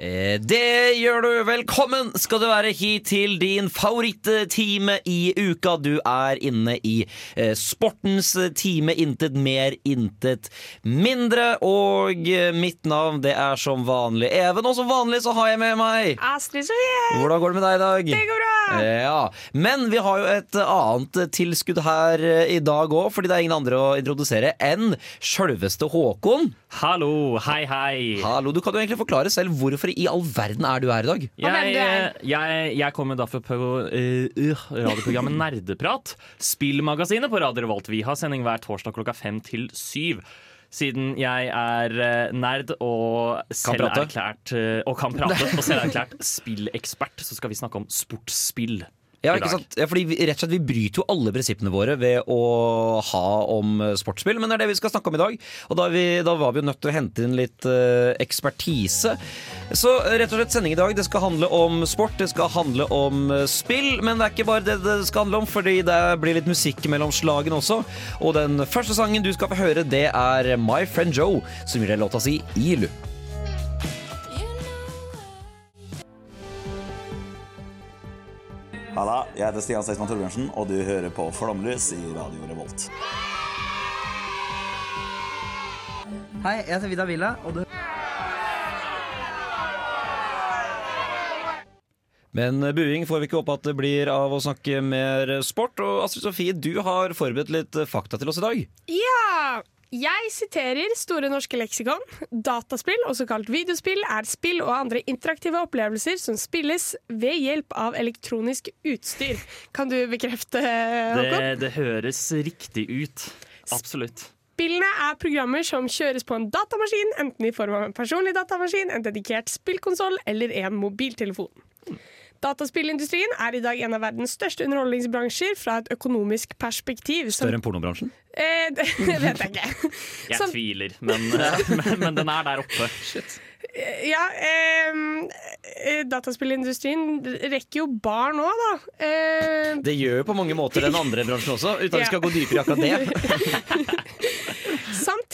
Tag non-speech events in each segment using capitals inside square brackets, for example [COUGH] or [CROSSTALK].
Eh, Det gjør du. Velkommen skal du være hit til din favorittime i uka. Du er inne i eh, sportens time. Intet mer, intet mindre. Og eh, mitt navn det er som vanlig Even, og som vanlig så har jeg med meg Astrid Sofie! Hvordan går det med deg i dag? Det går bra! Ja, Men vi har jo et annet tilskudd her i dag òg, fordi det er ingen andre å introdusere enn sjølveste Håkon. Hallo, hei hei. Hallo, Du kan jo egentlig forklare selv hvorfor i all verden er du her i dag? Jeg, jeg, jeg kommer derfor på eh, uh, radioprogrammet [LAUGHS] Nerdeprat. Spillmagasinet på Radio Revolt. Vi har sending hver torsdag klokka fem til syv. Siden jeg er eh, nerd og selv erklært eh, Og kan prate, [LAUGHS] og selv erklært spillekspert, så skal vi snakke om sportsspill. Ja, ikke sant? Ja, fordi vi, rett og slett, vi bryter jo alle prinsippene våre ved å ha om eh, sportsspill, men det er det vi skal snakke om i dag. Og da, vi, da var vi jo nødt til å hente inn litt eh, ekspertise. Så eh, rett og slett sending i dag det skal handle om sport, det skal handle om eh, spill, men det er ikke bare det det skal handle om, fordi det blir litt musikk mellom slagene også. Og den første sangen du skal få høre, det er My Friend Joe, som gir deg låta si Ilu. Halla, jeg heter Stian Seksmann Torbjørnsen, og du hører på Flomlys i Radio Revolt. Hei, jeg heter Vidar Villa, og du Men buing får vi ikke håpe at det blir av å snakke mer sport. Og Astrid Sofie, du har forberedt litt fakta til oss i dag. Ja! Jeg siterer Store norske leksikon. Dataspill, også kalt videospill, er spill og andre interaktive opplevelser som spilles ved hjelp av elektronisk utstyr. Kan du bekrefte, Det, Håkon? det høres riktig ut. Absolutt. Spillene er programmer som kjøres på en datamaskin, enten i form av en personlig datamaskin, en dedikert spillkonsoll eller en mobiltelefon. Dataspillindustrien er i dag en av verdens største underholdningsbransjer fra et økonomisk perspektiv. som- Større enn pornobransjen. Eh, det [LAUGHS] vet jeg ikke. Jeg Som- tviler, men, [LAUGHS] men, men den er der oppe. Ja, ehm, eh, dataspillindustrien rekker jo barn òg, da. Eh, Det gjør jo på mange måter den andre bransjen også, uten at vi skal gå dypere i akkurat det. [LAUGHS]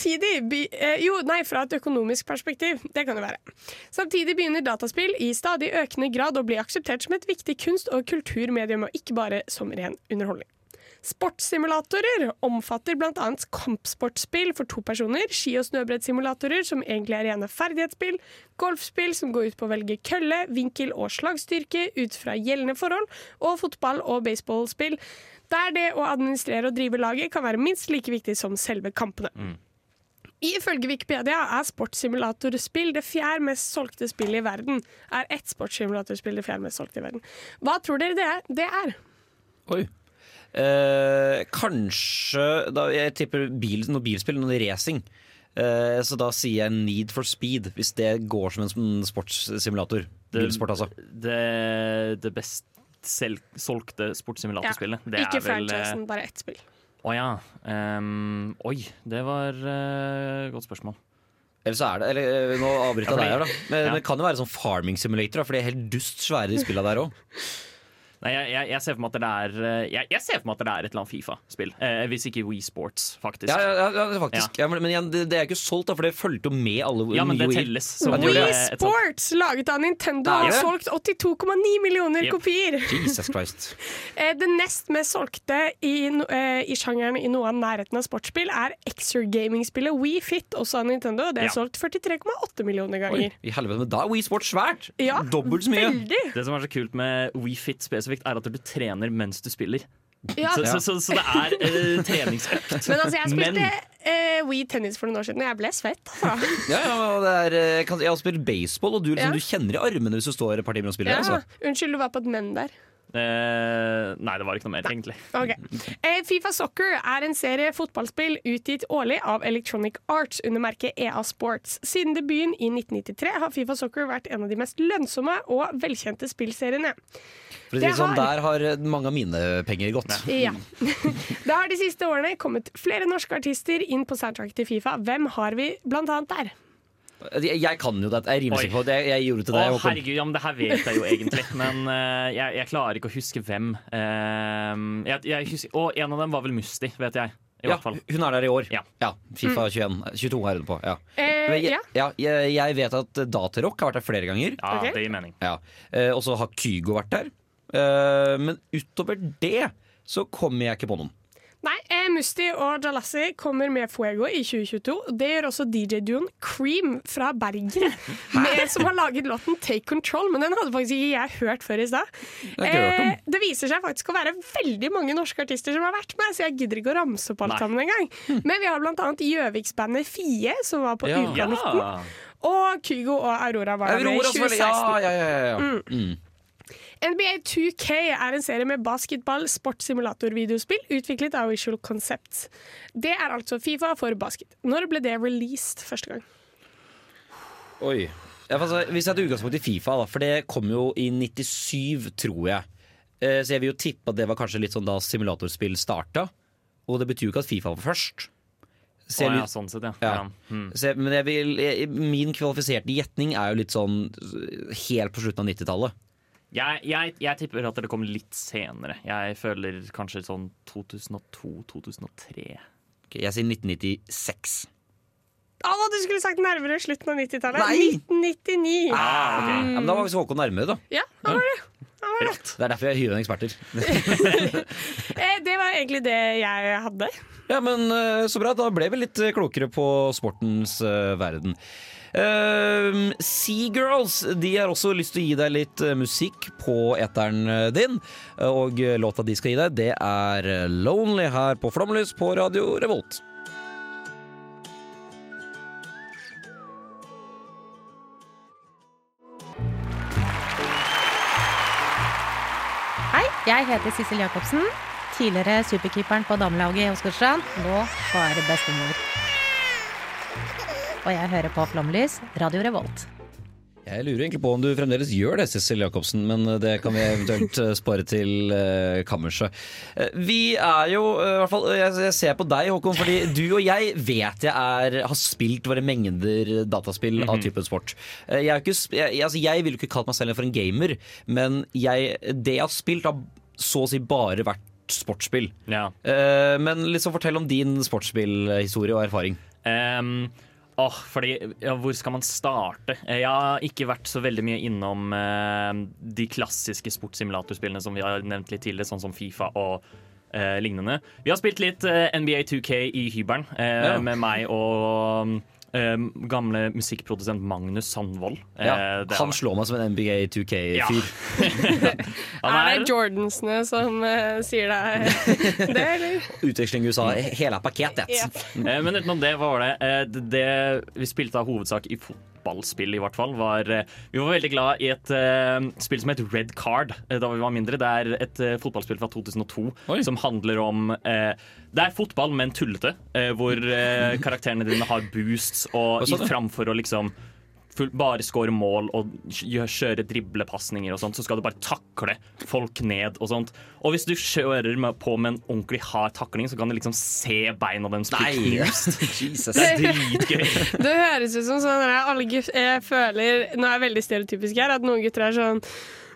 samtidig eh, Jo, nei, fra et økonomisk perspektiv. Det kan det være. Samtidig begynner dataspill i stadig økende grad å bli akseptert som et viktig kunst- og kulturmedium, og ikke bare som ren underholdning. Sportssimulatorer omfatter bl.a. kampsportspill for to personer, ski- og snøbrettsimulatorer som egentlig er rene ferdighetsspill, golfspill som går ut på å velge kølle, vinkel og slagstyrke ut fra gjeldende forhold, og fotball- og baseballspill, der det å administrere og drive laget kan være minst like viktig som selve kampene. Ifølge Wikipedia er sportssimulatorspill det fjerde mest solgte spillet i verden. Er ett sportssimulatorspill det fjerde mest solgte i verden. Hva tror dere det er? Det er? Oi. Eh, kanskje da, Jeg tipper bil, noe bilspill, noe racing. Eh, så da sier jeg Need for Speed, hvis det går som en sportssimulator. Det- Bilsport, altså. Det, det best selv, solgte sportssimulatorspillet. det Ikke er vel eh, franchisen, bare ett spill. Å ja. Um, oi, det var et godt spørsmål. Eller så er det Eller eh, nå avbryter jeg deg her, da. Men ja. det kan jo være sånn farming simulator, da, for de er helt dust svære, de spilla der òg. [LAUGHS] Nei, jeg, jeg, jeg ser for meg at det er eh, Jeg, jeg ser for meg at det er et eller annet Fifa-spill. Eh, hvis ikke We Sports, faktisk. Ja, ja, ja, faktisk. Ja. men, men igjen, det, det er ikke solgt, da, for det fulgte jo med alle Ja, men det Wii- telles Wii Sports, laget av Nintendo, har solgt 82,9 millioner Yep. kopier. Jesus Christ. [LAUGHS] Eh, Det nest mest solgte i, eh, i sjangeren i noe av nærheten av sportsspill er Exer Gaming-spillet Wii Fit, også av Nintendo. Det er Ja. solgt 43,8 millioner Oi, ganger. i helvete, men da er Wii Sports svært! Ja, Dobbelt så mye. Veldig! Det som er så kult med We Fit spesifikt, er at du trener mens du spiller. Ja. Så, så, så, så det er uh, [LAUGHS] treningsøkt. Men altså, jeg spilte Men- uh, Wii tennis for noen år siden, og jeg ble svett. Altså. [LAUGHS] Ja, ja, det er, eh, kan, jeg har spilt baseball, og du, liksom, Ja. du kjenner i armene hvis du står et par timer og spiller. Ja. Altså. Unnskyld, du var på et men der. Uh, nei, det var ikke noe mer, egentlig. Okay. Fifa Soccer er en serie fotballspill utgitt årlig av Electronic Arts under merket EA Sports. Siden debuten i 1993 har Fifa Soccer vært en av de mest lønnsomme og velkjente spillseriene. For å si det sånn, har- Der har mange av mine penger gått. Ja. [LAUGHS] Det har de siste årene kommet flere norske artister inn på soundtrack til Fifa. Hvem har vi blant annet der? Jeg, jeg kan jo dette. Jeg rimer seg på det. Jeg gjorde det til deg. Å, herregud, ja, men det her vet jeg jo egentlig. [LAUGHS] Men uh, jeg, jeg klarer ikke å huske hvem. Uh, jeg, jeg husker, og en av dem var vel Musti, vet jeg. I Ja, hvert fall. hun er der i år. Ja. Fifa 21. 22 er hun på. Ja. Eh, Men jeg, ja. ja, jeg, jeg vet at Datarock har vært der flere ganger. Ja, okay. det gir mening. Ja. Eh, og så har Kygo vært der. Eh, men utover det så kommer jeg ikke på noen. Nei, eh, Musti og Jalassi kommer med Fuego i 2022. Det gjør også DJ-duoen Cream fra Bergen, [LAUGHS] med, som har laget låten Take Control. Men den hadde faktisk ikke jeg hørt før i stad. Eh, det viser seg faktisk å være veldig mange norske artister som har vært med, så jeg gidder ikke å ramse opp alt sammen engang. Men vi har annet Gjøviksbandet Fie, som var på Ja. Ukanoften. Og Kygo og Aurora var der med i 2016. Ja, ja, ja, ja, ja. Mm. NBA 2K er en serie med basketball, sportssimulator-videospill utviklet av Visual Concepts. Det er altså Fifa for basket. Når ble det released første gang? Oi. Ja, altså, hvis jeg tar utgangspunkt i Fifa, da, for det kom jo i 97, tror jeg. Eh, så jeg vil jo tippe at det var kanskje litt sånn da simulatorspill starta. Og det betyr jo ikke at Fifa var først. Så jeg oh, ja, sånn sett, ja. Ja. ja. Mm. så jeg, men jeg vil, jeg, min kvalifiserte gjetning er jo litt sånn helt på slutten av 90-tallet. Jeg, jeg, jeg tipper at det kom litt senere. Jeg føler kanskje sånn 2002-2003. Okay, Jeg sier 1996. Å, du skulle sagt nærmere slutten av 90-tallet! 1999! Ah, ok. Ja, men da var visst Håkon nærmere, da. Ja, da var det? Da var det? Det er derfor jeg hyrer inn eksperter. [LAUGHS] Eh, det var egentlig det jeg hadde. Ja, men eh, Så bra. Da ble vi litt eh, klokere på sportens verden. Uh, Seagirls de har også lyst til å gi deg litt eh, musikk på eteren eh, din. Og eh, låta de skal gi deg, det er Lonely her på Flomlys på Radio Revolt. Hei, jeg heter Sissel Jacobsen. Tidligere superkeeperen på damelaget i Åsgårdstrand. Nå bare bestemor. Og jeg hører på Flomlys, Radio Revolt. Jeg lurer egentlig på om du fremdeles gjør det, Cecil Jacobsen, men eh, det kan vi eventuelt eh, spare til uh, kammerset. Eh, vi er jo eh, i hvert fall, jeg, ser på deg, Håkon, fordi du og jeg vet jeg er, har spilt våre mengder dataspill av typen sport. Eh, jeg, er ikke, jeg, altså, jeg ville jo ikke kalt meg selv for en gamer, men jeg, det jeg har spilt, har så å si bare vært sportsspill. Ja. Eh, men liksom fortell om din sportsspillhistorie og erfaring. Ehm, åh, fordi, ja, hvor skal man starte? Eh, Jeg har ikke vært så veldig mye innom eh, de klassiske sportssimulatorspillene som vi har nevnt litt tidligere, sånn som Fifa og eh, lignende. Vi har spilt litt eh, NBA 2K i hybelen eh, Ja. med meg og eh, gamle musikkprodusent Magnus Sandvold. Eh, Ja, det han slår meg som en NBA 2K-fyr. Ja. er [LAUGHS] er- det Jordansene som eh, sier deg det, eller? [LAUGHS] Utveksling i USA, hele pakketet. Yeah. Eh, Men utenom det var det eh, det- Det vi spilte av hovedsak i fotballspill, i hvert fall, var eh, Vi var veldig glad i et uh, spill som het Red Card eh, da vi var mindre. Det er et uh, fotballspill fra 2002 Oi. som handler om uh, Det er fotball, men tullete. Hvor karakterene dine har boosts, og i, framfor å liksom bare score mål og kjøre driblepasninger og sånt, så skal du bare takle folk ned og sånt. Og hvis du kjører med, på med en ordentlig hard takling, så kan du liksom se beina deres bli knust. [LAUGHS] Jesus. Det er dritgøy. [LAUGHS] Det høres ut som sånn jeg, alle gutter, Jeg føler, nå er jeg veldig stereotypisk her, at noen gutter er sånn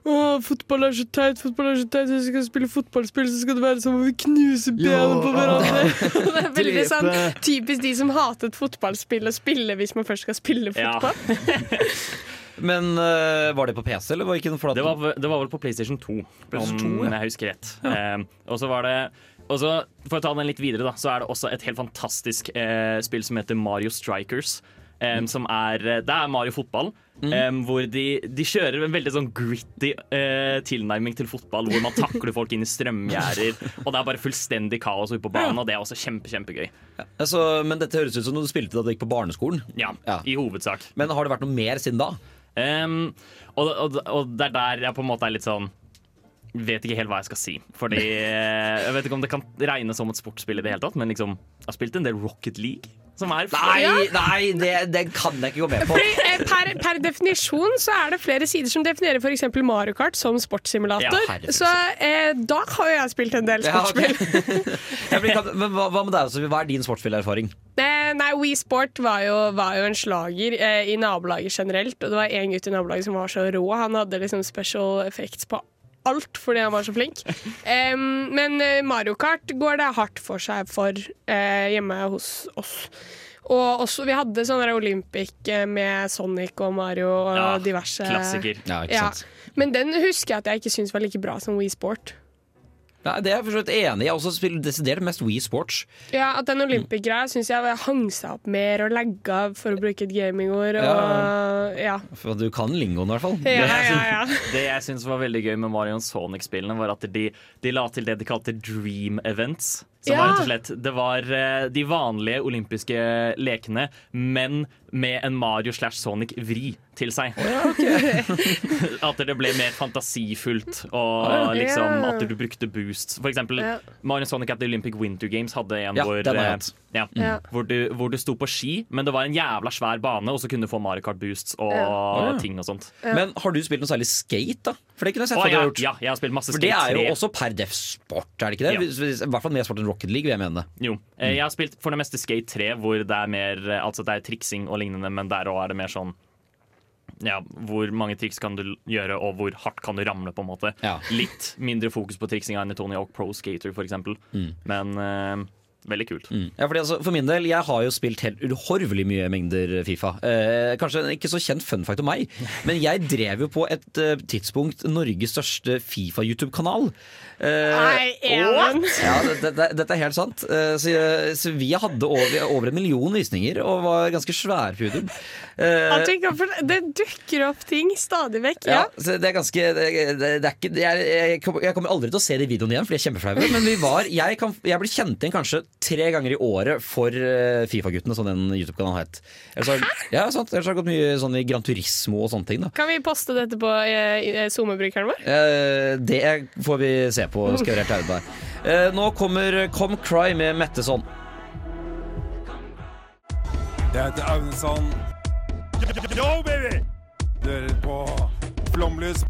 å, fotball er så teit, fotball er så teit, hvis vi skal spille fotballspill, så skal det være som om vi knuser bena på hverandre. [LAUGHS] det er veldig sånn typisk de som hatet fotballspill å spille hvis man først skal spille Ja. fotball. [LAUGHS] Men uh, var det på PC, eller var det ikke noe for Det var, det var vel på PlayStation 2, PlayStation om ja. jeg husker rett. Eh, og så var det og så, For å ta den litt videre, da, så er det også et helt fantastisk uh, spill som heter Mario Strikers. Eh, som er, det er Mario fotball, Mm. Um, hvor de, de kjører en veldig sånn gritty uh, tilnærming til fotball. Hvor man takler folk inn i strømgjerder, [LAUGHS] og det er bare fullstendig kaos ute på banen. Og det er også kjempe, kjempegøy. altså, Men dette høres ut som du spilte da du gikk på barneskolen. Ja, Ja. i hovedsak. Men har det vært noe mer siden da? Um, og, og, og det er der jeg på en måte er litt sånn vet ikke helt hva jeg skal si. Fordi [LAUGHS] eh, Jeg vet ikke om det kan regnes som et sportsspill i det hele tatt, men liksom Jeg har spilt en del Rocket League. Som er Nei, nei det, det kan jeg ikke gå med på. Fordi, eh, per, per definisjon så er det flere sider som definerer f.eks. Mario Kart som sportssimulator. Ja, så eh, da har jo jeg spilt en del Ja, sportsspill. [LAUGHS] Jeg blir, kan, men hva, hva med deg? Altså, hva er din sportsspillerfaring? Eh, nei, Wii Sport var jo, var jo en slager eh, i nabolaget generelt. Og det var en gutt i nabolaget som var så rå. Han hadde liksom special effects på alt fordi han var så flink. Um, men eh, Mario Kart går det hardt for seg for uh, hjemme hos oss. Og også, vi hadde sånn der Olympic eh, med Sonic og Mario og Ja, diverse klassiker. Ja, ikke Ja. Men den husker jeg at jeg ikke syntes var like bra som Wii Sport. Nei, det er jeg for enig i. Jeg også spiller desidert mest Wii Sports. Ja, At den Olympic-greia syns jeg hang seg opp mer og lagga, for å bruke et gamingord. Og, ja. For du kan lingoen, i hvert fall. Ja, ja, ja. Det jeg syns var veldig gøy med Mario Sonic-spillene, var at de, de la til det de kalte dream events. Som Ja. var rett og slett Det var eh, de vanlige olympiske lekene, men med en Mario slash Sonic-vri til seg. [LAUGHS] at det ble mer fantasifullt, og liksom at du brukte boosts. For eksempel Ja. Mario Sonic at the Olympic Winter Games hadde en Ja, hvor, eh, ja, Ja. hvor, du, hvor du sto på ski, men det var en jævla svær bane, og så kunne du få Mario Kart boosts og Ja. ting og sånt. Men har du spilt noe særlig skate, da? For det kunne jeg sett Å, at du ja, har gjort. ja, jeg har spilt masse For det er jo 3. også per def sport, er det ikke det? Ja. Hvis- hvis- I hvert fall mer sport enn Rocket League, vil jeg mene. Jo. Mm. Jeg har spilt for det meste Skate 3, hvor det er mer eh, Altså det er triksing og lignende, men der òg er det mer sånn ja, Hvor mange triks kan du gjøre, og hvor hardt kan du ramle? på en måte Ja. Litt mindre fokus på triksinga enn i Tony Hawk Pro Skater, for eksempel. Men eh, veldig kult. Mm. Ja, fordi altså, for min del, Jeg har jo spilt helt uhorvelig mye mengder Fifa. Eh, kanskje en ikke så kjent fun fact om meg, [LAUGHS] men jeg drev jo på et eh, tidspunkt Norges største Fifa-YouTube-kanal. Eh, Nei, Even. [LAUGHS] ja, det- det- Dette er helt sant. Eh, så, så vi hadde over, over en million visninger og var ganske svære på YouTube. Eh, det dukker opp ting stadig vekk. ja, Ja. det er ganske Det, det, det er ikke, jeg, kommer, jeg kommer aldri til å se de videoene igjen, for de er kjempeflaue. Men vi var, jeg, kan, jeg ble kjent igjen kanskje tre ganger i året for eh, Fifa-guttene, som den YouTube-kanalen het. Ellers har, ja, sant, ellers har det gått mye sånn i Gran Turismo og sånne ting. da Kan vi poste dette på eh, SoMe-brukeren vår? Eh, Det får vi se på, skal jeg være helt ærlig med deg. Eh, Nå kommer Come Cry med Metteson. Jeg heter Aunesson. Yo, baby! Du hører på Flomlys.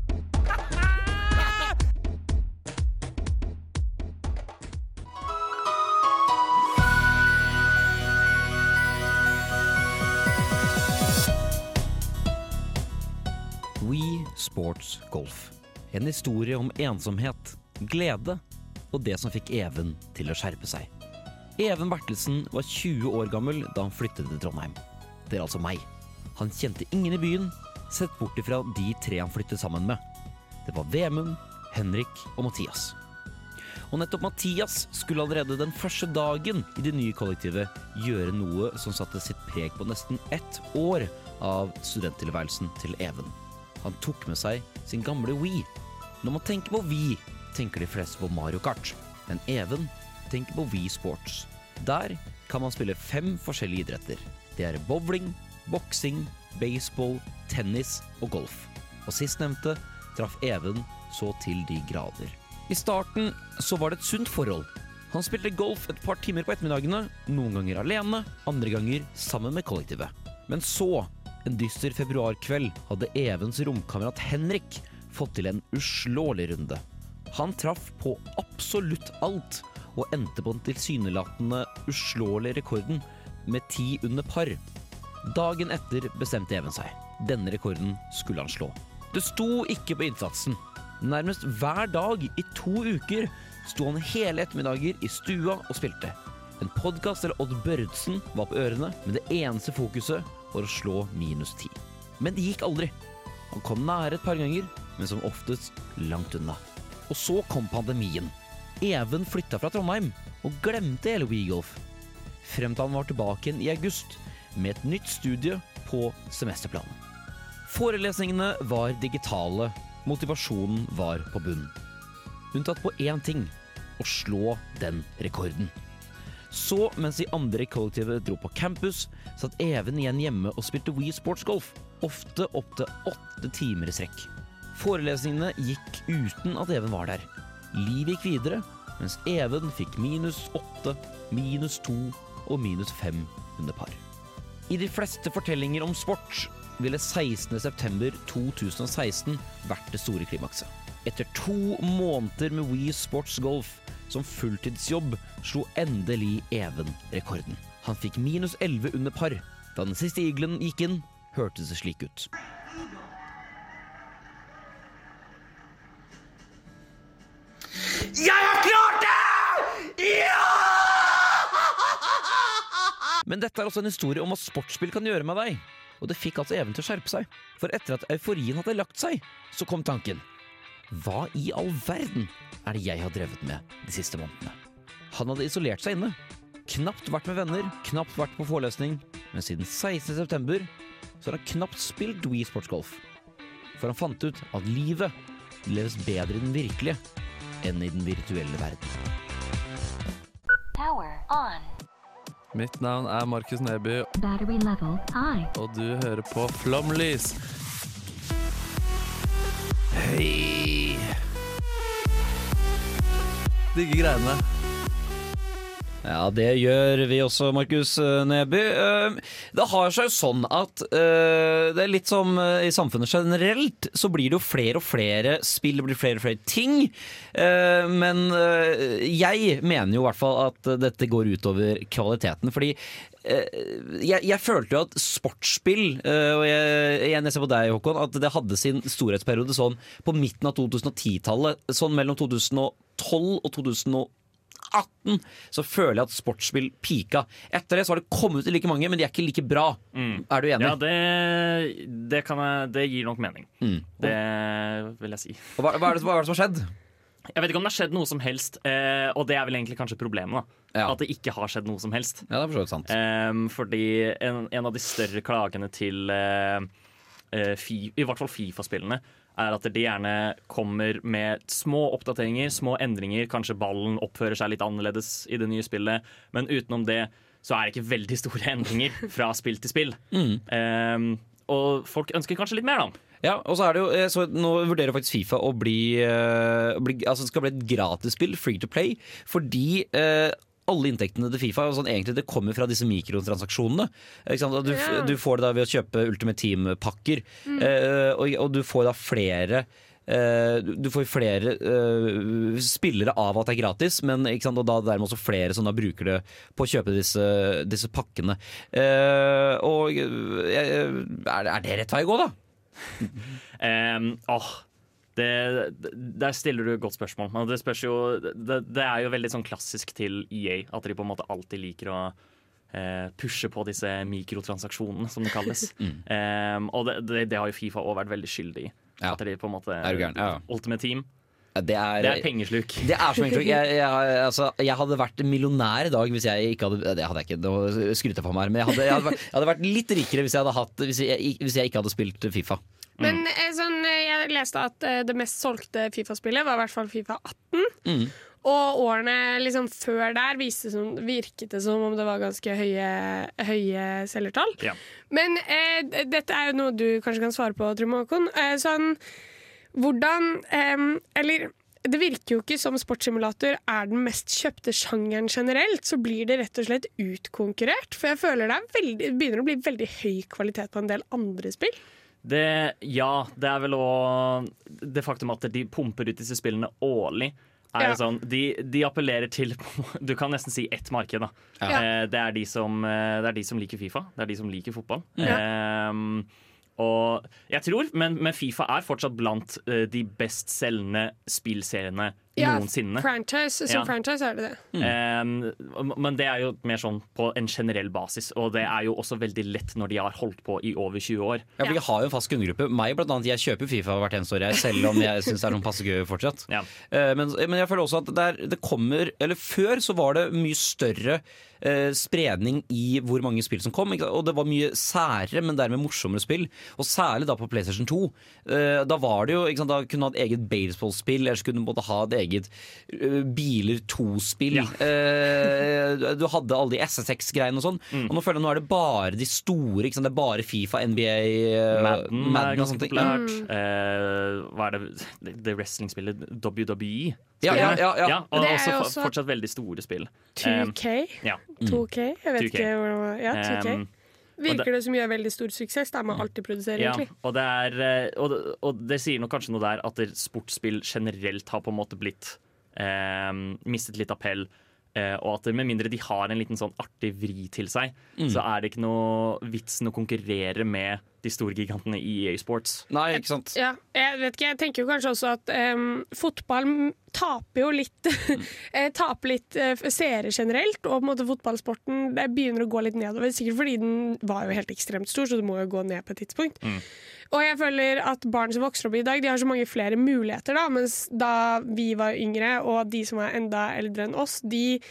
Sports Golf. En historie om ensomhet, glede og det som fikk Even til å skjerpe seg. Even Bertelsen var 20 år gammel da han flyttet til Trondheim. Det er altså meg. Han kjente ingen i byen, sett bort ifra de tre han flyttet sammen med. Det var Vemund, Henrik og Mathias. Og nettopp Mathias skulle allerede den første dagen i det nye kollektivet gjøre noe som satte sitt preg på nesten ett år av studenttilværelsen til Even. Han tok med seg sin gamle Wii. Når man tenker på Wii, tenker de fleste på Mario Kart. Men Even tenker på Wii Sports. Der kan man spille fem forskjellige idretter. Det er bowling, boksing, baseball, tennis og golf. Og sistnevnte traff Even så til de grader. I starten så var det et sunt forhold. Han spilte golf et par timer på ettermiddagene, noen ganger alene, andre ganger sammen med kollektivet. Men så, en dyster februarkveld, hadde Evens romkamerat Henrik fått til en uslåelig runde. Han traff på absolutt alt, og endte på den tilsynelatende uslåelige rekorden med ti under par. Dagen etter bestemte Even seg. Denne rekorden skulle han slå. Det sto ikke på innsatsen. Nærmest hver dag i to uker sto han hele ettermiddager i stua og spilte. En podkast eller Odd Børdsen var på ørene, men det eneste fokuset var å slå minus ti. Men det gikk aldri. Han kom nære et par ganger, men som oftest langt unna. Og så kom pandemien. Even flytta fra Trondheim og glemte hele WeGolf. Frem til han var tilbake igjen i august med et nytt studie på semesterplanen. Forelesningene var digitale, motivasjonen var på bunn. Unntatt på én ting å slå den rekorden. Så, mens de andre i kollektivet dro på campus, satt Even igjen hjemme og spilte Wii Sports Golf. Ofte opptil åtte timer i strekk. Forelesningene gikk uten at Even var der. Livet gikk videre, mens Even fikk minus åtte, minus to og minus fem under par. I de fleste fortellinger om sport ville 16.9.2016 vært det store klimakset. Etter to måneder med Wii Sports Golf som fulltidsjobb slo endelig Even rekorden. Han fikk minus 11 under par. Da den siste iglen gikk inn, hørtes det slik ut. Jeg har klart det! Ja! Men dette er også en historie om hva sportsspill kan gjøre med deg. Og det fikk altså Even til å skjerpe seg. For etter at euforien hadde lagt seg, så kom tanken. Hva i all verden er det jeg har drevet med de siste månedene? Han hadde isolert seg inne. Knapt vært med venner, knapt vært på forelesning. Men siden 16. september så har han knapt spilt Wii Sports Golf. For han fant ut at livet leves bedre i den virkelige enn i den virtuelle verden. Power on. Mitt navn er Markus Neby, og du hører på Flomlys. Hei! Digge greiene. Ja, det gjør vi også, Markus eh, Neby. Eh, Det har seg jo sånn at eh, det er litt som i samfunnet generelt, så blir det jo flere og flere spill, det blir flere og flere ting. Men jeg mener jo i hvert fall at dette går utover kvaliteten, fordi jeg, jeg følte jo at sportsspill, og jeg, jeg ser på deg Håkon, at det hadde sin storhetsperiode sånn på midten av 2010-tallet. Sånn mellom 2012 og 2018 så føler jeg at sportsspill pika. Etter det så har det kommet ut like mange, men de er ikke like bra. Er du enig? Ja, det, det, kan jeg, det gir nok mening. Mm. Det vil jeg si. Hva, hva, er det, hva er det som har skjedd? Jeg vet ikke om det har skjedd noe som helst, eh, og det er vel egentlig kanskje problemet. da At det ikke har skjedd noe som helst. Ja, det er for sant. Ehm, fordi en, en av de større klagene til eh, eh, fi, i hvert fall Fifa-spillene er at de gjerne kommer med små oppdateringer, små endringer. Kanskje ballen oppfører seg litt annerledes i det nye spillet, men utenom det så er det ikke veldig store endringer fra spill til spill. Mm. Um, og folk ønsker kanskje litt mer, da. Ja, og så er det jo, eh, så Nå vurderer faktisk Fifa å bli, eh, bli Altså det skal bli et gratisspill, free to play, fordi eh, alle inntektene til Fifa og sånn, egentlig det kommer fra disse mikrotransaksjonene. Ikke sant? Du, Ja. du får det da ved å kjøpe Ultimate Team-pakker, Mm. eh, og, og du får da flere eh, du får flere eh, spillere av at det er gratis, men ikke sant? og da dermed også flere som da bruker det på å kjøpe disse, disse pakkene. Eh, og er, er det rett vei å gå, da? [LAUGHS] um, åh, det, der stiller du et godt spørsmål. Men det, spørs jo, det, det er jo veldig sånn klassisk til EA at de på en måte alltid liker å eh, pushe på disse mikrotransaksjonene, som det kalles. [LAUGHS] Ehm, og det, det, det har jo Fifa òg vært veldig skyldig i. Ja. At de på en måte Er gæren? Ja. Ultimate Team. Det er, Det er pengesluk. Det er så enkelt. Jeg, jeg, altså, jeg hadde vært millionær i dag hvis jeg ikke hadde Det hadde jeg ikke, nå skryter jeg på meg her, men jeg hadde, jeg, hadde vært, jeg hadde vært litt rikere hvis jeg, hadde hatt, hvis, jeg, hvis jeg ikke hadde spilt Fifa. Men eh, sånn, eh, jeg leste at eh, det mest solgte Fifa-spillet var i hvert fall Fifa 18. Mm. Og årene liksom før der som, virket det som om det var ganske høye, høye selgertall. Ja. Men eh, dette er jo noe du kanskje kan svare på, Trym Håkon. Eh, sånn, hvordan eh, Eller det virker jo ikke som sportssimulator er den mest kjøpte sjangeren generelt. Så blir det rett og slett utkonkurrert. For jeg føler det veldig, begynner å bli veldig høy kvalitet på en del andre spill. Det, ja, det er vel òg det faktum at de pumper ut disse spillene årlig. Er Ja. sånn, de, de appellerer til [LAUGHS] Du kan nesten si ett marked. Da. Ja. Eh, det, er de som, eh, det er de som liker Fifa. Det er de som liker fotball. Ja. Ehm, og jeg tror, men, men Fifa er fortsatt blant de best selgende spillseriene Ja, noensinne. Franchise, som Ja. franchise er det det. Ehm, men det er jo mer sånn på en generell basis, og det er jo også veldig lett når de har holdt på i over 20 år. Ja, for Vi har jo en fast kundegruppe. Meg blant annet, Jeg kjøper Fifa hvert eneste år, jeg, selv om jeg syns det er noen passe gøy fortsatt. Eh, Men, men jeg føler også at det, er, det kommer Eller før så var det mye større eh, spredning i hvor mange spill som kom. Og det var mye særere, men dermed morsommere spill. Og særlig da på PlayStation 2. Eh, da var det jo ikke sant? Da kunne du ha et eget baseballspill, eller så kunne du måtte ha et eget eh, Biler 2-spill. Eh, du hadde alle de SSX-greiene og sånn. Mm. Og nå føler jeg nå er det bare de store. Ikke sant? Det er bare Fifa, NBA, eh, Madden, er og ganske populært. Mm. Uh, hva er det Det, wrestlingspillet WWE? Ja, ja, ja, ja. og Det er også, også- fortsatt veldig store spill. 2K? ja. 2K? Jeg vet 2K. ikke hvordan Ja, 2K. Um, Virker det som gjør veldig stor suksess? Da med alt de produserer. Ja, egentlig. og det, er, eh, og, det, og det sier nok kanskje noe der at det- sportsspill generelt har på en måte blitt eh, mistet litt appell. Eh, og at med mindre de har en liten sånn artig vri til seg, Mm. så er det ikke noe vitsen å konkurrere med de store gigantene i EA Sports. Nei, ikke sant? Ja, jeg vet ikke, jeg tenker jo kanskje også at um, fotball taper jo litt mm. [LAUGHS] Taper litt uh, seere generelt, og på en måte fotballsporten begynner å gå litt nedover. Sikkert fordi den var jo helt ekstremt stor, så det må jo gå ned på et tidspunkt. Og jeg føler at barn som vokser opp i dag, de har så mange flere muligheter, da. Mens da vi var yngre, og de som er enda eldre enn oss, de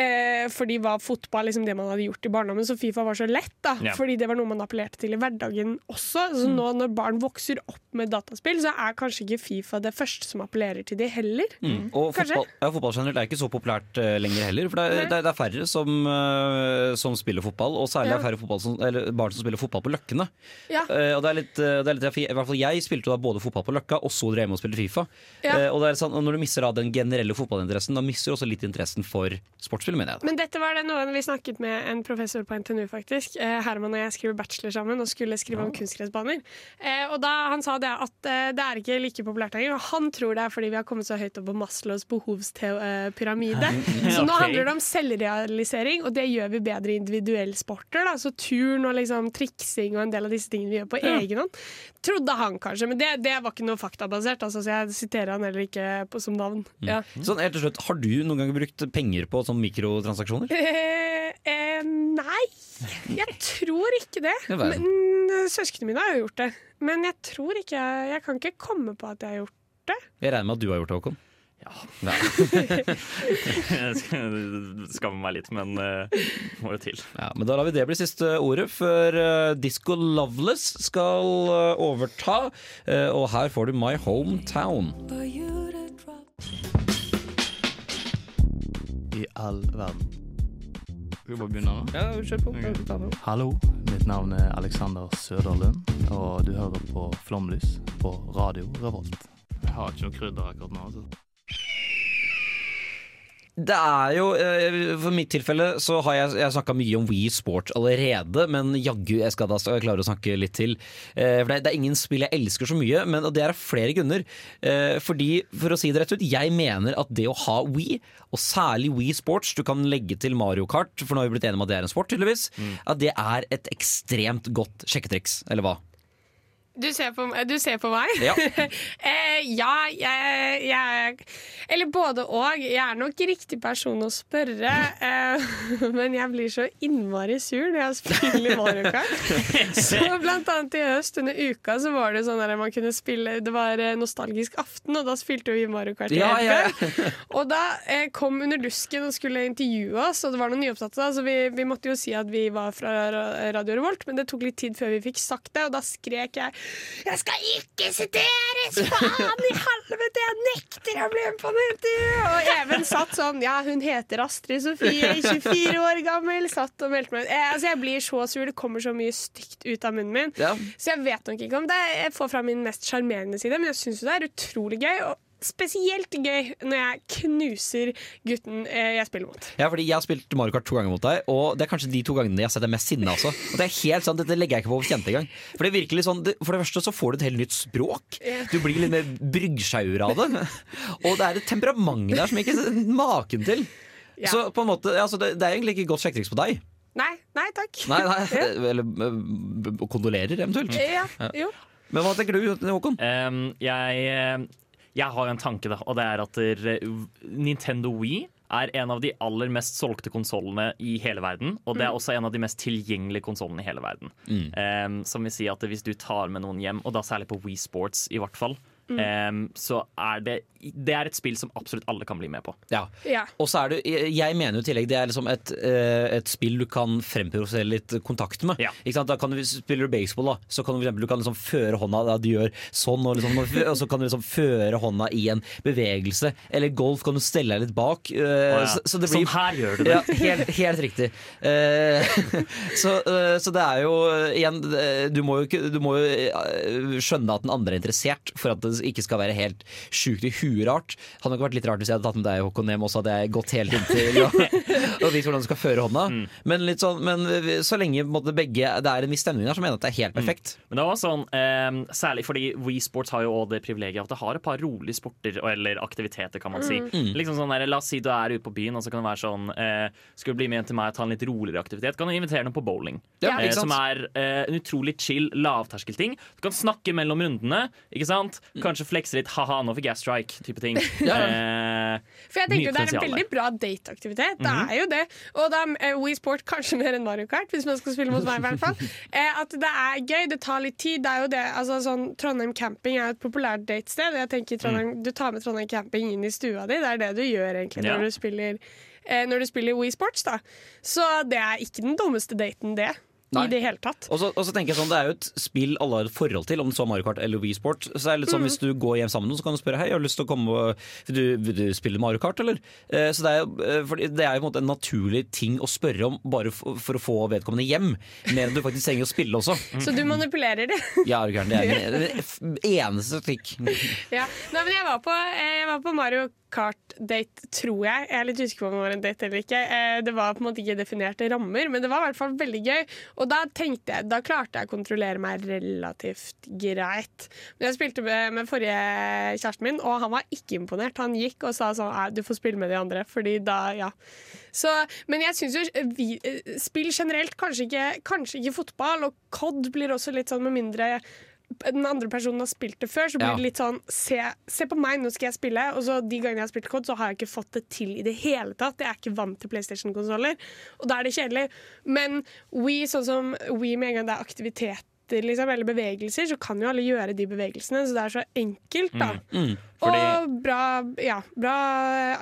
eh, fordi var fotball liksom det man hadde gjort i barndommen, så Fifa var så lett. da Ja. Fordi det var noe man appellerte til i hverdagen også. Så nå når barn vokser opp med dataspill, så er kanskje ikke Fifa det første som appellerer til de heller. Mm. Og Kanskje? fotball, ja, fotball generelt er ikke så populært uh, lenger heller. For det er, det det er færre som, uh, som spiller fotball, og særlig Ja. er færre fotball som, eller barn som spiller fotball på Løkkene. Ja. Uh, og det er litt, det er litt I hvert fall jeg spilte da både fotball på Løkka, og så drev jeg med å spille Fifa. Ja. Eh, og, det er sånn, og når du mister da den generelle fotballinteressen, da mister du også litt interessen for sportsspill, mener jeg. Men dette var det noe vi snakket med en professor på NTNU, faktisk. Eh, Herman og jeg skriver bachelor sammen og skulle skrive om kunstgressbaner. Eh, og da han sa det at eh, det er ikke like populært lenger. Og han tror det er fordi vi har kommet så høyt opp på Maslows behovspyramide. [LAUGHS] Så nå handler det om selvrealisering, og det gjør vi bedre i individuelle sporter. Da. Så turn og liksom triksing og en del av disse tingene vi gjør på egen hånd. Trodde han kanskje, men det, det var ikke noe faktabasert. Altså, så jeg siterer han heller ikke på, som navn. Ja. Sånn, helt til slutt, Har du noen gang brukt penger på sånne mikrotransaksjoner? [LAUGHS] Eh, eh, nei, jeg tror ikke det. Men eh, Søsknene mine har jo gjort det. Men jeg tror ikke Jeg, jeg kan ikke komme på at jeg har gjort det. Jeg regner med at du har gjort det, Håkon. Ja. Nei. [LAUGHS] Jeg Skammer meg litt, men uh, må jo til. Ja, men Da lar vi det bli siste ordet, før uh, Disco Loveless skal uh, overta. Uh, og her får du My Hometown. I all verden. Skal vi bare begynne? Ja, kjør på. Hallo, mitt navn er Alexander Søderlund, og du hører på Flomlys på Radio Revolt. Jeg har ikke noe krydder akkurat nå. altså. Det er jo, eh, For mitt tilfelle så har jeg, jeg snakka mye om Wii Sport allerede, men jaggu jeg skal da klare å snakke litt til. Eh, For det, er- ingen spill jeg elsker så mye, men og det er av flere grunner. Eh, Fordi, for å si det rett ut, jeg mener at det å ha Wii, og særlig Wii Sports, du kan legge til Mario Kart, for nå har vi blitt enige om at det er en sport, tydeligvis, at det er et ekstremt godt sjekketriks, eller hva? Du ser på, du ser på meg? Ja. [LAUGHS] eh, ja, jeg, jeg Eller både og. Jeg er nok riktig person å spørre. Eh, [LAUGHS] men jeg blir så innmari sur når jeg spiller Mario Kart. [LAUGHS] Så blant annet i høst under uka så var det sånn der man kunne spille Det var eh, nostalgisk aften, og da spilte vi Mario Kart Ja, ja, Og da eh, kom Under dusken og skulle intervjue oss, og det var noen nyopptatte, så vi, vi måtte jo si at vi var fra Radio Revolt, men det tok litt tid før vi fikk sagt det, og da skrek jeg Jeg skal ikke siteres! Faen i helvete! Jeg nekter å bli med på noe intervju! Og Even satt sånn Ja, hun heter Astrid Sofie, 24 år gammel, satt og meldte meg ut. Eh, altså, jeg blir så sur, det kommer så mye stygt ut av munnen min. Ja. Så jeg vet nok ikke om det jeg får fram min mest sjarmerende side, men jeg syns det er utrolig gøy. Og spesielt gøy når jeg knuser gutten eh, jeg spiller mot. Ja, fordi Jeg har spilt Mario Kart to ganger mot deg, og det er kanskje de to gangene jeg har sett deg mest sinna også. Og det er helt sant, Dette legger jeg ikke på kjente engang. For det er virkelig sånn, for det første så får du et helt nytt språk. Du blir litt mer bryggsjaur av det. Og det er et temperament der som jeg ikke er maken til. Ja. Så på en måte, altså, det, det er egentlig ikke godt sjekketriks på deg. Nei, nei takk. Nei, nei, [LAUGHS] Ja. Eller øh, kondolerer, eventuelt. Ja, jo. Men hva tenker du, Håkon? Um, jeg, eh, jeg har jo en tanke, da, og det er at Nintendo Wii er en av de aller mest solgte konsollene i hele verden. Og det er Mm. også en av de mest tilgjengelige konsollene i hele verden. Um, som vil si at hvis du tar med noen hjem, og da særlig på Wii Sports i hvert fall, em, så er det Det er et spill som absolutt alle kan bli med på. Ja. Ja. Og så er det, jeg mener jo i tillegg det er liksom et, eh, et spill du kan fremprovosere litt kontakt med. Ikke sant? Da kan du, Spiller du baseball, da, så kan du, for eksempel, du kan liksom føre hånda da du gjør sånn, og, liksom, og så kan du liksom føre hånda i en bevegelse. Eller golf kan du stelle deg litt bak. Uh, oh, ja. så, så det blir, Sånn her gjør du det. Ja, helt, helt riktig. Uh, [LAUGHS] så, uh, så det er jo igjen Du må jo, du må jo skjønne at den andre er interessert, for at det ikke skal være helt sjukt i huet rart. Hadde nok vært litt rart hvis jeg hadde tatt med deg Håkon hjem også, hadde jeg gått helt inntil [LAUGHS] og, og vist hvordan du skal føre hånda. Mm. Men, sånn, men så lenge måte, begge det er en viss stemning der, så mener jeg at det er helt perfekt. Men det var sånn, em, Særlig fordi We Sports har jo også det privilegiet at det har et par rolige sporter eller aktiviteter, kan man si. Mm. Liksom sånn der, La oss si du er ute på byen, og så kan det være sånn eh, Skal du bli med til meg og ta en litt roligere aktivitet, kan du invitere noen på bowling. Ja, eh, som er eh, en utrolig chill, lavterskelting. Du kan snakke mellom rundene, ikke sant? Kanskje flekse litt 'ha-ha, nå fikk jeg strike'-type ting. [LAUGHS] Eh, For jeg tenker Det er en veldig bra dateaktivitet. Det Mhm. er jo det. Og da er Wii Sport [LAUGHS] kanskje mer enn Mario Kart, hvis man skal spille mot meg. i hvert fall [LAUGHS] eh, At det er gøy, det tar litt tid. Det er jo det, altså sånn Trondheim camping er jo et populært datested. Jeg tenker Trondheim, Du tar med Trondheim camping inn i stua di. Det er det du gjør egentlig Ja. når du spiller eh, Når du spiller Wii Sports. Så det er ikke den dummeste daten, det. Nei. I det hele tatt. Og så, og så tenker jeg sånn, Det er jo et spill alle har et forhold til, om det så er Mario Kart eller Wii Sport. Så det er litt sånn, Mm. Hvis du går hjem sammen med noen, så kan du spørre Hei, har lyst til å komme og, du, vil du spille Mario Kart, eller? Eh, så det er, jo, eh, det er på en måte en naturlig ting å spørre om bare for, for å få vedkommende hjem. Mer enn du faktisk trenger å spille også. [LAUGHS] Så du manipulerer det. [LAUGHS] Ja. [LAUGHS] Det er min eneste trikk. Ja. Nei, men jeg var på, eh, jeg var på Mario Kart-date, tror jeg. Jeg er litt usikker på om det var en date eller ikke. Eh, Det var på en måte ikke definerte rammer, men det var i hvert fall veldig gøy. Og da tenkte jeg, da klarte jeg å kontrollere meg relativt greit. Men jeg spilte med, med forrige kjæresten min, og han var ikke imponert. Han gikk og sa sånn «Nei, du får spille med de andre, fordi da, ja. Så, men jeg syns jo vi, eh, spill generelt, kanskje ikke, kanskje ikke fotball, og COD blir også litt sånn med mindre den andre personen har spilt det før, så blir Ja. det litt sånn se, se på meg, nå skal jeg spille. Og så de gangene jeg har spilt COD, så har jeg ikke fått det til i det hele tatt. Jeg er ikke vant til PlayStation-konsoller, og da er det kjedelig. Men We, sånn som We med en gang det er aktiviteter liksom, eller bevegelser, så kan jo alle gjøre de bevegelsene. Så det er så enkelt, da. Mm. Fordi Og bra, ja, bra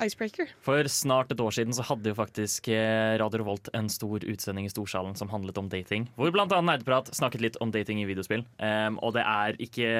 icebreaker. For snart et år siden så hadde jo faktisk eh, Radio Revolt en stor utsending i Storsalen som handlet om dating. Hvor annet Nerdprat snakket litt om dating i videospill. Um, og det er ikke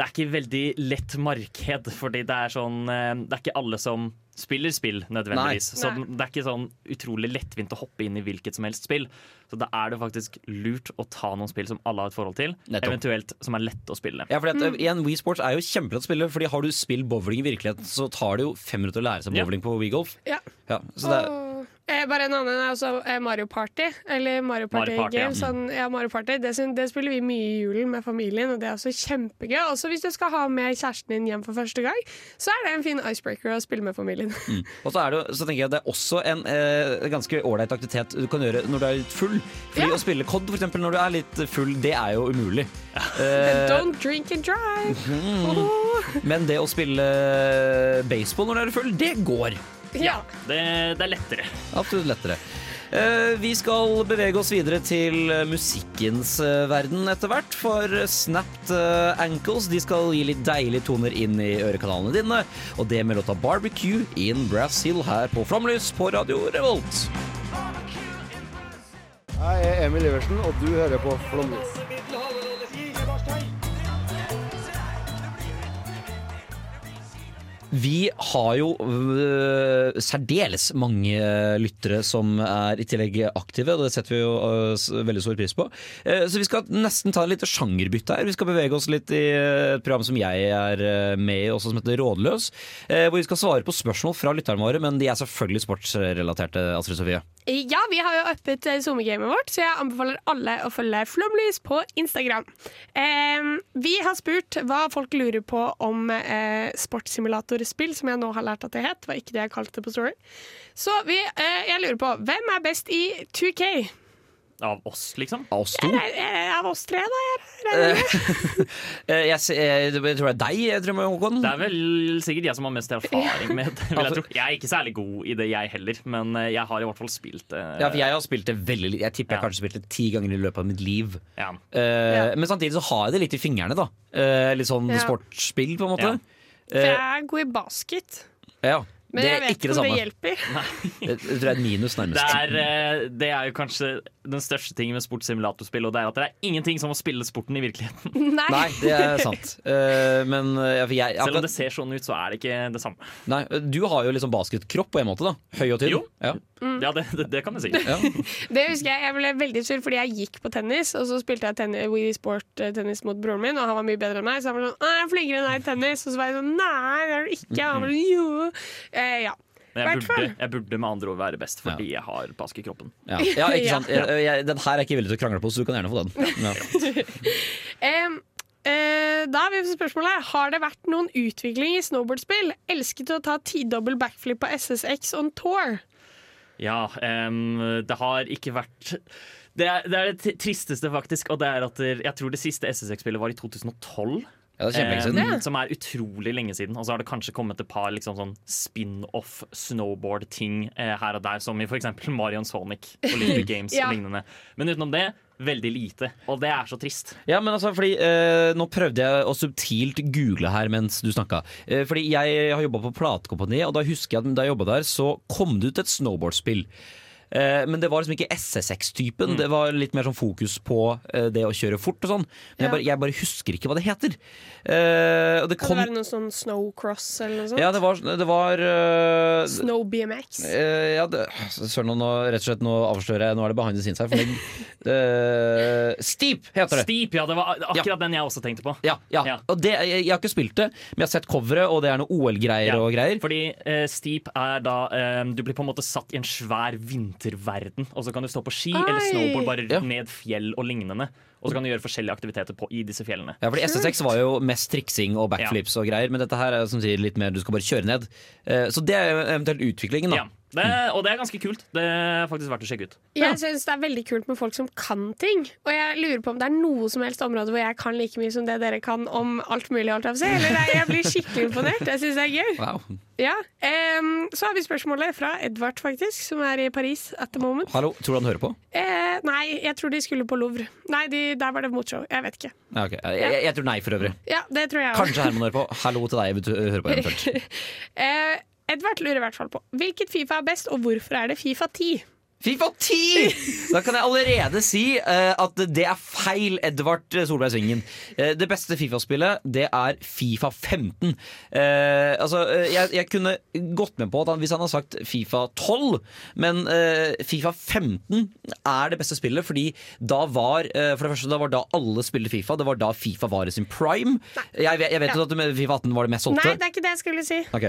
Det er ikke veldig lett marked, fordi det er sånn eh, Det er ikke alle som spiller spill, nødvendigvis. Nei. Så Nei. det er ikke sånn utrolig lettvint å hoppe inn i hvilket som helst spill. Så da er det faktisk lurt å ta noen spill som alle har et forhold til, Nettopp. eventuelt som er lette å spille. Ja, fordi at, eh, igjen, Wii Sports er jo kjempelett å spille, Fordi har du spilt bowling i virkeligheten, så tar det jo fem minutter å lære seg Ja. på Wii Golf. Ja. Ja, så det er, eh, bare en annen er også eh, Mario Party. Eller Mario Party, Mario Party, ja. Sånn, ja, Mario Party. Det, det spiller vi mye i julen med familien, og det er også kjempegøy. Også hvis du skal ha med kjæresten din hjem for første gang, så er det en fin icebreaker å spille med familien. [LAUGHS] Mm. Og så, er det, så tenker jeg det er også en eh, ganske ålreit aktivitet du kan gjøre når du er litt full. Fordi Å spille COD for eksempel, når du er litt full, det er jo umulig. Eh, Don't drink and drive! mm, men det å spille baseball når du er full, det går. Ja. Det, det er lettere. Absolutt lettere. Eh, vi skal bevege oss videre til musikkens eh, verden etter hvert. For Snapped eh, Ankles de skal gi litt deilige toner inn i ørekanalene dine. Og det med låta 'Barbecue in Brazil' her på Flomlys på Radio Revolt. Jeg er Emil Iversen, og du hører på Flomlys. Vi har jo øh, særdeles mange lyttere som er i tillegg aktive, og det setter vi jo øh, veldig stor pris på. Eh, så vi skal nesten ta et lite sjangerbytte her. Vi skal bevege oss litt i et program som jeg er øh, med i, også som heter Rådløs. Hvor vi skal svare på spørsmål fra lytterne våre, men de er selvfølgelig sportsrelaterte. Astrid Sofie. Ja, vi har jo uppet SoMe-gamet vårt, så jeg anbefaler alle å følge Flomlys på Instagram. Eh, vi har spurt hva folk lurer på om eh, sportssimulatorspill, som jeg nå har lært at det het. Var ikke det jeg kalte det på Story. Så vi, eh, jeg lurer på, hvem er best i 2K? Av oss, liksom? Av oss to? Jeg, jeg, Av oss tre, da? Jeg, [LAUGHS] Eh, jeg, se- jeg, jeg tror det er deg, jeg tror, Håkon. Det er vel sikkert jeg som har mest erfaring med det. Vil jeg, tro. jeg er ikke særlig god i det, jeg heller, men eh, jeg har i hvert fall spilt det. Ja, for jeg har spilt det veldig Jeg tipper jeg Ja. kanskje spilte det ti ganger i løpet av mitt liv. Ja. Uh, Ja. Men samtidig så har jeg det litt i fingrene, da. Uh, litt sånn Ja. sportsspill, på en måte. For jeg Eh, er god i basket. ja. Men det jeg vet ikke om det det hjelper. [LAUGHS] Det, det tror jeg er et minus, Det nærmest. er, eh, det er jo kanskje den største tingen med sportssimulatorspill, og det er at det er ingenting som å spille sporten i virkeligheten. [LAUGHS] Nei. Nei, det er sant. Eh, men jeg, ja, jeg, Selv om det ser sånn ut, så er det ikke det samme. Nei, du har jo liksom basketkropp på en måte, da. Høy og tynn. Jo. Ja. Ja, det, det, det kan du si. Ja. [LAUGHS] Det husker Jeg jeg ble veldig sur fordi jeg gikk på tennis, og så spilte jeg tennis, Wii Sport-tennis mot broren min, og han var mye bedre enn meg. Så han var sånn 'Å, jeg er flinkere enn deg i tennis', og så var jeg sånn 'Nei, det er du ikke'. Han var sånn 'Jo'. Eh, ja. Men jeg burde, jeg burde med andre ord være best fordi jeg har baskekroppen. Ja. [LAUGHS] ja, ikke Ja. sant. Jeg, jeg, den her er jeg ikke villig til å krangle på, så du kan gjerne få den. [LAUGHS] Ja. Em, eh, da har vi spørsmålet Har det vært noen utvikling i snowboardspill? Elsket å ta tidobbel backflip på SSX on tour. Ja, um, det har ikke vært det er, det er det tristeste, faktisk. Og det er at jeg tror det siste SSX-spillet var i 2012. Ja, det er kjempelenge siden. em, som er utrolig lenge siden. Og så har det kanskje kommet et par liksom, sånn spin-off snowboard-ting eh, her og der, som i f.eks. Marion Sonic, Olympic [LAUGHS] Games Ja. og lignende. Men utenom det, veldig lite. Og det er så trist. Ja, men altså, fordi eh, Nå prøvde jeg å subtilt google her mens du snakka. Eh, fordi jeg har jobba på platekompani, og da husker jeg at da jeg jobba der, så kom det ut et snowboardspill. Eh, men det var liksom ikke SSX-typen. Det var litt mer sånn fokus på eh, det å kjøre fort og sånn. Men jeg, bare, jeg bare husker ikke hva det heter. Uh, og det Kan kom det være noe sånn snowcross eller noe sånt? Ja, det var, det var uh... Snow BMX. Uh, ja, det, søren, nå, rett og slett, nå avslører jeg Nå er det behind the scenes her. For det, [LAUGHS] eh, Steep heter det. Steep, ja. Det var akkurat den jeg også tenkte på. Ja, ja. Og det, jeg, jeg har ikke spilt det, men jeg har sett coveret, og det er noe OL-greier Ja, og greier. Fordi Steep er da Du blir på en måte satt i en svær vinterverden. Og så kan du stå på ski eller snowboard bare Ja. ned fjell og lignende. Og så kan du gjøre forskjellige aktiviteter på, i disse fjellene. Ja, fordi SSX var jo mest triksing og backflips og greier, men dette her er som sier litt mer du skal bare kjøre ned. Eh, Så det er eventuelt utviklingen, da. Ja, det, og det er ganske kult. Det er faktisk verdt å sjekke ut. Jeg syns det er veldig kult med folk som kan ting. Og jeg lurer på om det er noe som helst område hvor jeg kan like mye som det dere kan om alt mulig. Alt av seg. Eller nei, jeg blir skikkelig imponert. Jeg syns det er gøy. Wow. Ja, Um, Så har vi spørsmålet fra Edvard, faktisk, som er i Paris at the moment. Hallo, tror du han hører på? Uh, nei, jeg tror de skulle på Louvre. Nei, de, der var det motshow. Jeg vet ikke. Ja, ok. jeg, jeg, jeg tror nei, for øvrig. Ja, det tror jeg også. Kanskje Herman hører på. Hallo til deg, vil du høre på eventuelt. [LAUGHS] Eh, Edvard lurer i hvert fall på hvilket Fifa er best, og hvorfor er det Fifa 10? Fifa 10! Da kan jeg allerede si uh, at det er feil, Edvard Solberg Svingen. Uh, det beste Fifa-spillet, det er Fifa 15. Uh, altså, eh, jeg, jeg kunne gått med på at han, hvis han har sagt Fifa 12, men Fifa 15 er det beste spillet, fordi da var For det første, da var da alle spilte Fifa. Det var da Fifa var i sin prime. Jeg, jeg vet jo Ja. at Fifa 18 var det mest solgte. Nei, det er ikke det jeg skulle si. Ok.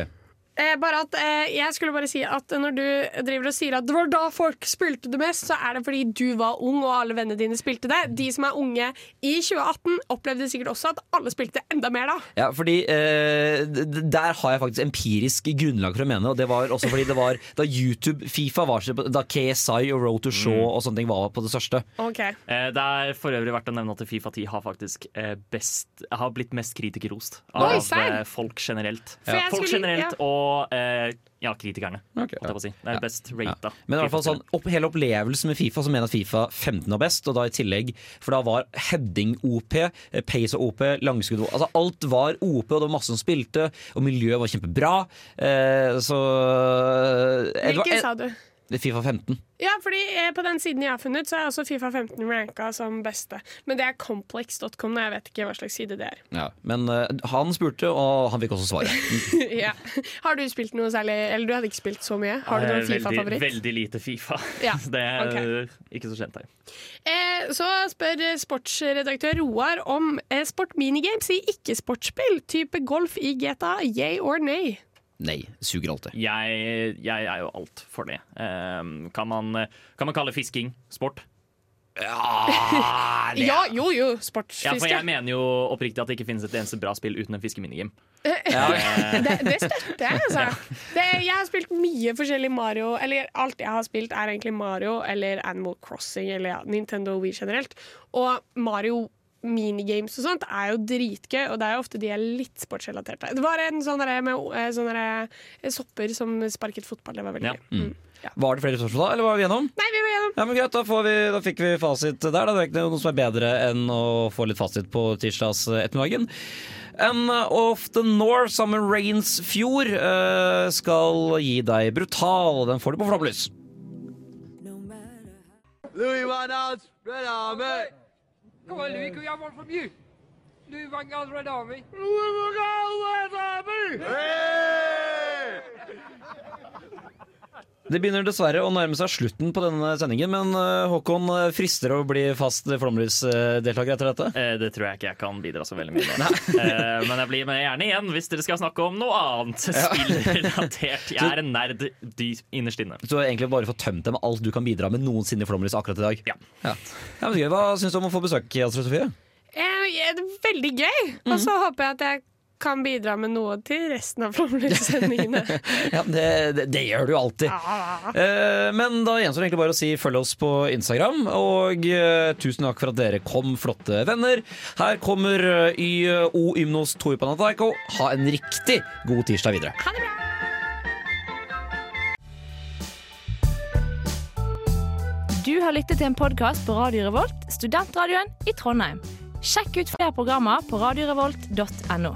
Eh, bare at eh, Jeg skulle bare si at når du driver og sier at det var da folk spilte det mest, så er det fordi du var ung og alle vennene dine spilte det. De som er unge i 2018, opplevde sikkert også at alle spilte enda mer da. Ja, fordi eh, Der har jeg faktisk empirisk grunnlag for å mene. Og det var også fordi det var [LAUGHS] da YouTube, Fifa var så- Da KSI og Road to Show og sånne ting var på det største. Okay. Eh, det er for øvrig verdt å nevne at Fifa 10 har faktisk eh, best, har blitt mest kritikerrost av serr? eh, folk generelt. Ja. Folk skulle- generelt ja. og eh, ja, kritikerne. holdt jeg si. Det er best rata. Men i hvert fall sånn, opp, hele opplevelsen med Fifa, som mener at Fifa 15 var best. Og da i tillegg, for da var heading-OP, eh, pace og OP, langskudd altså Alt var OP, og det var masse som spilte, og miljøet var kjempebra. Eh, så Edvard- Hvilken sa du? Fifa 15. Ja, fordi eh, på den siden jeg har funnet, så er også Fifa 15 ranka som beste. Men det er complex.com, og jeg vet ikke hva slags side det er. [LAUGHS] Ja. Men uh, han spurte, og han fikk også svaret. [LAUGHS] ja. Har du spilt noe særlig Eller du hadde ikke spilt så mye? Har du Eh, noen Fifa-favoritt? veldig lite Fifa. Ja, [LAUGHS] det er ok. eh, ikke så kjent her. Eh, så spør eh, sportsredaktør Roar om eh, sportminigames i ikke-sportsspill, type golf i GTA, yay or nay? Nei, suger alltid. Jeg, jeg er jo alt for det. Um, kan, man, kan man kalle fisking sport? Ja, [LAUGHS] Ja, jo jo, Ja, sportsfiske. for jeg mener jo oppriktig at det ikke finnes et eneste bra spill uten en fiskeminigame. [LAUGHS] det, det støtter jeg, altså. [LAUGHS] Det, jeg har spilt mye forskjellig Mario. Eller alt jeg har spilt, er egentlig Mario eller Animal Crossing eller ja, Nintendo Wii generelt. Og Mario minigames og sånt er jo dritgøy, og det er jo ofte de er litt sportsrelaterte. Det var en sånn med eh, sånne sopper som sparket fotball. Det var veldig Ja. gøy. Mm. Var det flere spørsmål da, eller var vi gjennom? Nei, vi var gjennom. Ja, men greit, da, får vi, da fikk vi fasit der. Da. Det er ikke noe som er bedre enn å få litt fasit på tirsdags ettermiddagen. En of the North sammen med Rains Fjord eh, skal gi deg Brutal. Den får du på Flomlys. Louis Van Gaals, Red Army. Come on, Louis, can we have one from you? Louis Van Gaals, Red Army. Louis Van Gaals, Red Army! Det begynner dessverre å nærme seg slutten på denne sendingen, men eh, Håkon eh, frister å bli fast Flomlys-deltaker etter dette? Eh, Det tror jeg ikke jeg kan bidra så veldig mye med. [LAUGHS] Eh, Men jeg blir med gjerne igjen hvis dere skal snakke om noe annet spillrelatert. Jeg er en nerd dypt innerst inne. Så du har egentlig bare fått tømt deg med alt du kan bidra med noensinne i Flomlys akkurat i dag? Ja. ja. men gøy. Hva syns du om å få besøk, Astrid Sofie? Eh, det er veldig gøy. Og så håper jeg at jeg kan bidra med noe til resten av Flomlys-sendingene. [LAUGHS] Ja, det, det, det gjør du alltid. Eh, men da gjenstår det egentlig bare å si følg oss på Instagram. Og eh, tusen takk for at dere kom, flotte venner. Her kommer eh, YO Ymnos Toipanataiko. Ha en riktig god tirsdag videre. Ha det bra! Du har lyttet til en podkast på Radio Revolt, studentradioen i Trondheim. Sjekk ut flere programmer på radiorevolt.no.